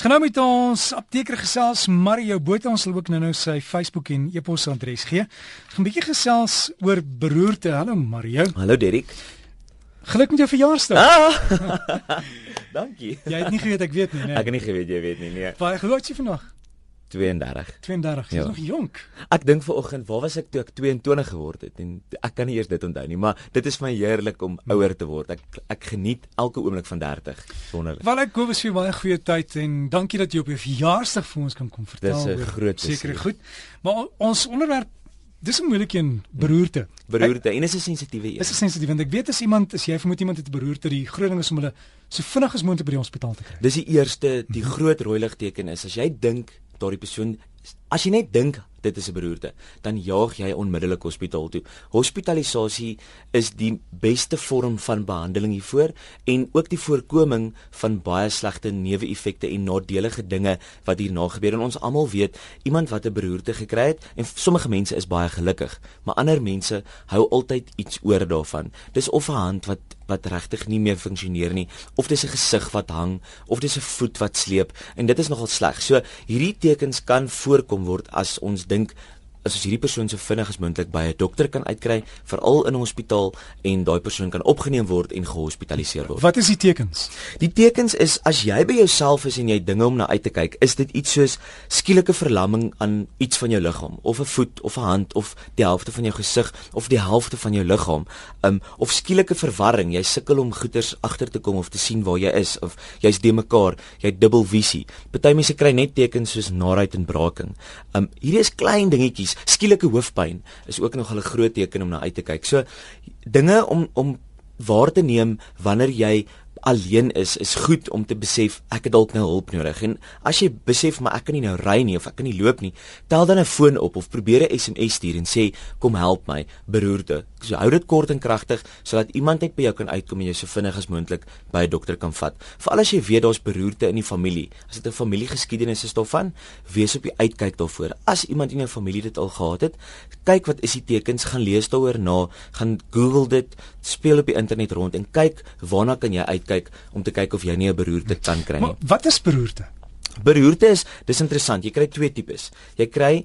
Ons gaan nou met ons apteker gesels Mario Botha ons sal ook nou-nou sy Facebook en e-pos adres gee. Ons gaan 'n bietjie gesels oor beroerte. Hallo Mario. Hallo Derek. Geluk met jou verjaarsdag. Ah! Dankie. Jy het nie geweet ek weet nie, nee. Ek het nie geweet jy weet nie, nee. Baie geluk jy vandag. 32. 32. Jy's Ja. nog jonk. Ek dink vanoggend, waar was ek toe ek 22 geword het en ek kan nie eers dit onthou nie, maar dit is my heerlik om ouer te word. Ek ek geniet elke oomblik van 30. Wonderlik. Wel ek hoop vir baie goeie tyd en dankie dat jy op jou verjaarsdag vir ons kan kom vertel. Dis 'n groot plesier. goed. Maar ons onderwerp dis 'n moeilike een, beroerte. Beroerte en is 'n sensitiewe een. Dis 'n sensitief want ek weet as iemand as jy vermoed iemand het 'n beroerte, die groot ding is om hulle so vinnig as moontlik by die hospitaal te kry. Dis die eerste, die groot rooi ligteken is as jy dink daardie persoon as jy net dink dit is 'n beroerte, dan jaag jy onmiddellik hospitaal toe. Hospitalisasie is die beste vorm van behandeling hiervoor en ook die voorkoming van baie slegte neeweffekte en nadelige dinge wat hierna gebeur. En ons almal weet, iemand wat 'n beroerte gekry het en sommige mense is baie gelukkig, maar ander mense hou altyd iets oor daarvan. Dis of 'n hand wat wat regtig nie meer funksioneer nie of dis 'n gesig wat hang of dis 'n voet wat sleep en dit is nogal sleg. So hierdie tekens kan voorkom word as ons dink as ons hierdie persoon so vinnig as moontlik by 'n dokter kan uitkry, veral in 'n hospitaal en daai persoon kan opgeneem word en gehospitaliseer word. Wat is die tekens? Die tekens is as jy by jouself is en jy dinge om na uit te kyk, is dit iets soos skielike verlamming aan iets van jou liggaam, of 'n voet of 'n hand of die helfte van jou gesig of die helfte van jou liggaam, um of skielike verwarring, jy sukkel om goeters agter te kom of te sien waar jy is of jy's de mekaar, jy het dubbel visie. Party mense kry net tekens soos naait en braaking. Um hierdie is klein dingetjies, skielike hoofpyn is ook nog 'n groot teken om na uit te kyk. So dinge om om waar te neem wanneer jy alleen is is goed om te besef ek het dalk nou hulp nodig. En as jy besef maar ek kan nie nou ry nie of ek kan nie loop nie tel dan 'n foon op of probeer 'n SMS stuur en sê kom help my beroerte. So hou dit kort en kragtig sodat iemand net by jou kan uitkom en jou so vinnig as moontlik by 'n dokter kan vat. Veral as jy weet daar's beroerte in die familie. As dit 'n familiegeskiedenis is daarvan wees op die uitkyk daarvoor. As iemand in jou familie dit al gehad het kyk wat is die tekens gaan lees daaroor na gaan google dit speel op die internet rond en kyk waarna kan jy uitkyk om te kyk of jy nie 'n beroerte kan kry nie. Maar wat is beroerte? Beroerte is dis interessant. Jy kry twee tipes. Jy kry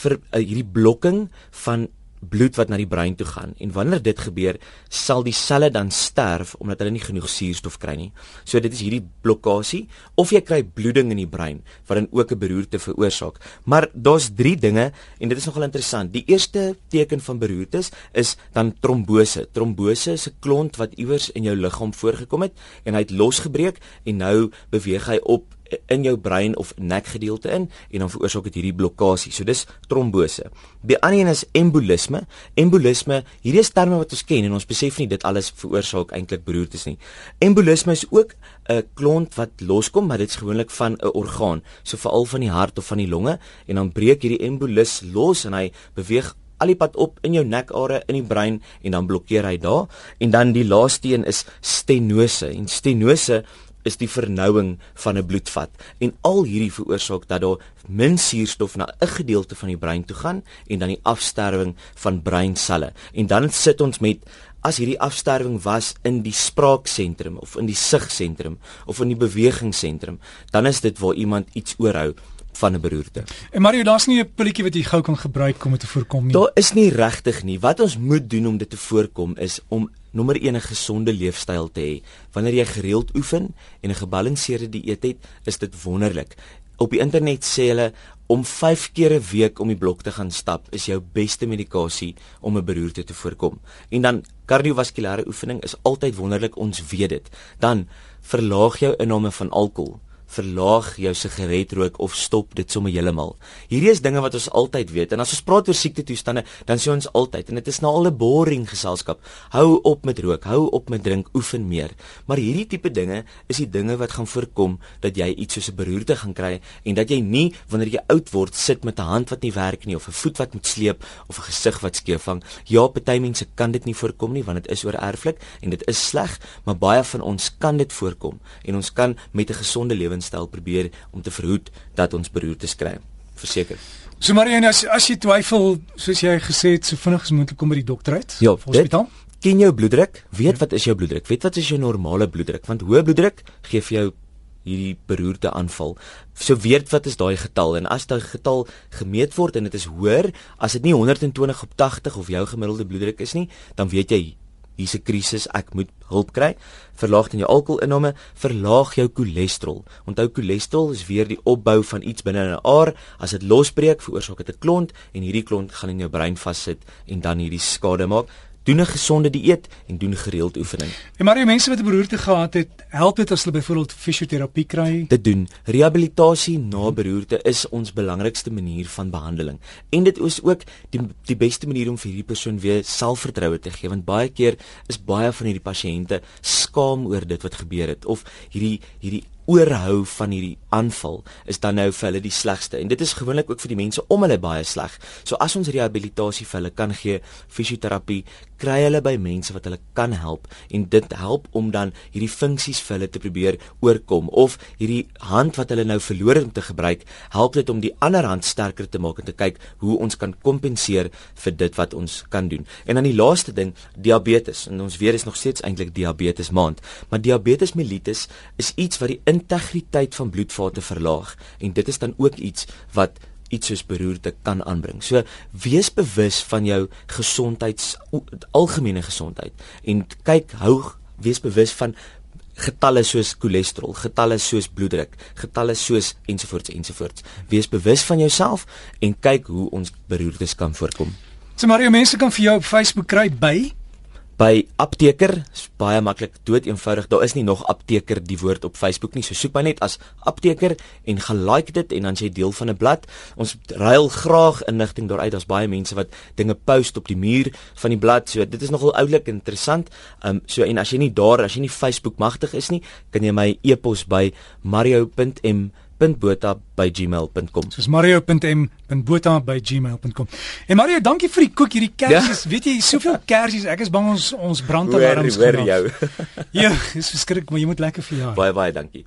vir uh, hierdie blokking van bloed wat na die brein toe gaan en wanneer dit gebeur sal die selle dan sterf omdat hulle nie genoeg suurstof kry nie. So dit is hierdie blokkasie of jy kry bloeding in die brein wat dan ook 'n beroerte veroorsaak. Maar daar's drie dinge en dit is nogal interessant. Die eerste teken van beroertes is dan trombose. Trombose is 'n klont wat iewers in jou liggaam voorgekom het en hy het losgebreek en nou beweeg hy op in jou brein of nekgedeelte in en dan veroorsaak dit hierdie blokkasie. So dis trombose. Die ander een is embolisme. Embolisme, hierdie is terme wat ons ken en ons besef nie dit alles veroorsaak eintlik beroertes nie. Embolisme is ook 'n klont wat loskom, maar dit is gewoonlik van 'n orgaan, so veral van die hart of van die longe en dan breek hierdie embolus los en hy beweeg al die pad op in jou nekare in die brein en dan blokkeer hy daar en dan die laaste een is stenose en stenose is die vernouing van 'n bloedvat. En al hierdie veroorsaak dat daar min suurstof na 'n gedeelte van die brein toe gaan en dan die afsterwing van breinselle. En dan sit ons met as hierdie afsterwing was in die spraaksentrum of in die sigsentrum of in die bewegingsentrum dan is dit waar iemand iets oorhou van 'n beroerte. En Mario, daar's nie 'n pilletjie wat jy gou kan gebruik om dit te voorkom nie. Daar is nie regtig nie. Wat ons moet doen om dit te voorkom is om nommer 1 'n gesonde leefstyl te hê. Wanneer jy gereeld oefen en 'n gebalanseerde dieet het, is dit wonderlik. Op die internet sê hulle om 5 keer 'n week om die blok te gaan stap is jou beste medikasie om 'n beroerte te voorkom. En dan kardiovaskulêre oefening is altyd wonderlik, ons weet dit. Dan verlaag jou inname van alkohol verlaag jou sigaretrook of stop dit sommer heeltemal. Hierdie is dinge wat ons altyd weet en as ons praat oor siekte toestande, dan sê ons altyd en dit is nou al 'n boring geselskap. Hou op met rook, hou op met drink, oefen meer. Maar hierdie tipe dinge is die dinge wat gaan voorkom dat jy iets soos 'n beroerte gaan kry en dat jy nie wanneer jy oud word sit met 'n hand wat nie werk nie of 'n voet wat moet sleep of 'n gesig wat skeef hang. Ja, party mense kan dit nie voorkom nie want dit is oorerflik en dit is sleg, maar baie van ons kan dit voorkom en ons kan met 'n gesonde lewenstyl probeer om te verhoed dat ons beroertes kry. Verseker. So Marianne, as as jy twyfel, soos jy gesê het, so vinnig as moontlik kom by die dokter uit. Ja, of hospitaal. Ken jou bloeddruk? Weet wat is jou bloeddruk? Weet wat is jou normale bloeddruk? Want hoë bloeddruk gee vir jou hierdie beroerte aanval. So weet wat is daai getal en as daai getal gemeet word en dit is hoër as dit nie 120 op 80 of jou gemiddelde bloeddruk is nie, dan weet jy hier's 'n krisis, ek moet hulp kry. Verlaag dan jou alkoholinname, verlaag jou cholesterol. Onthou cholesterol is weer die opbou van iets binne in 'n aar. As dit losbreek, veroorsaak dit 'n klont en hierdie klont gaan in jou brein vassit en dan hierdie skade maak doen 'n gesonde dieet en doen gereeld oefening. Ja, maar die mense wat 'n beroerte gehad het, help dit as hulle byvoorbeeld fisioterapie kry? Dit doen. Rehabilitasie na beroerte is ons belangrikste manier van behandeling. En dit is ook die die beste manier om vir hierdie persoon weer selfvertroue te gee want baie keer is baie van hierdie pasiënte skaam oor dit wat gebeur het of hierdie hierdie oorhou van hierdie aanval is dan nou vir hulle die slegste en dit is gewoonlik ook vir die mense om hulle baie sleg. So as ons rehabilitasie vir hulle kan gee, fisioterapie, kry hulle by mense wat hulle kan help en dit help om dan hierdie funksies vir hulle te probeer oorkom of hierdie hand wat hulle nou verloor het om te gebruik, help dit om die ander hand sterker te maak en te kyk hoe ons kan kompenseer vir dit wat ons kan doen. En dan die laaste ding, diabetes. En ons weet is nog steeds eintlik diabetes maand, maar diabetes mellitus is iets wat die integriteit van bloedvate verlaag en dit is dan ook iets wat iets soos beroerte kan aanbring. So wees bewus van jou gesondheids algemene gesondheid en kyk hou wees bewus van getalle soos cholesterol, getalle soos bloeddruk, getalle soos ensovoorts ensovoorts. Wees bewus van jouself en kyk hoe ons beroertes kan voorkom. So Mario, mense kan vir jou op Facebook kry by by apteker baie maklik dood eenvoudig. Daar is nie nog apteker die woord op Facebook nie. So soek my net as apteker en gaan like dit en dan jy deel van 'n blad. Ons ruil graag inligting daaruit. Daar's baie mense wat dinge post op die muur van die blad. So dit is nogal oulik interessant. Um, so en as jy nie daar as jy nie Facebook magtig is nie kan jy my e-pos by mario.m mario.bota@gmail.com. Soos mario.m.bota@gmail.com. En Mario, dankie vir die koek hierdie kersies. Ja. Weet jy, soveel kersies. Ek is bang ons ons brandalarms gaan. Hoor jou. ja, dis verskriklik, maar jy moet lekker verjaar. Baie baie dankie.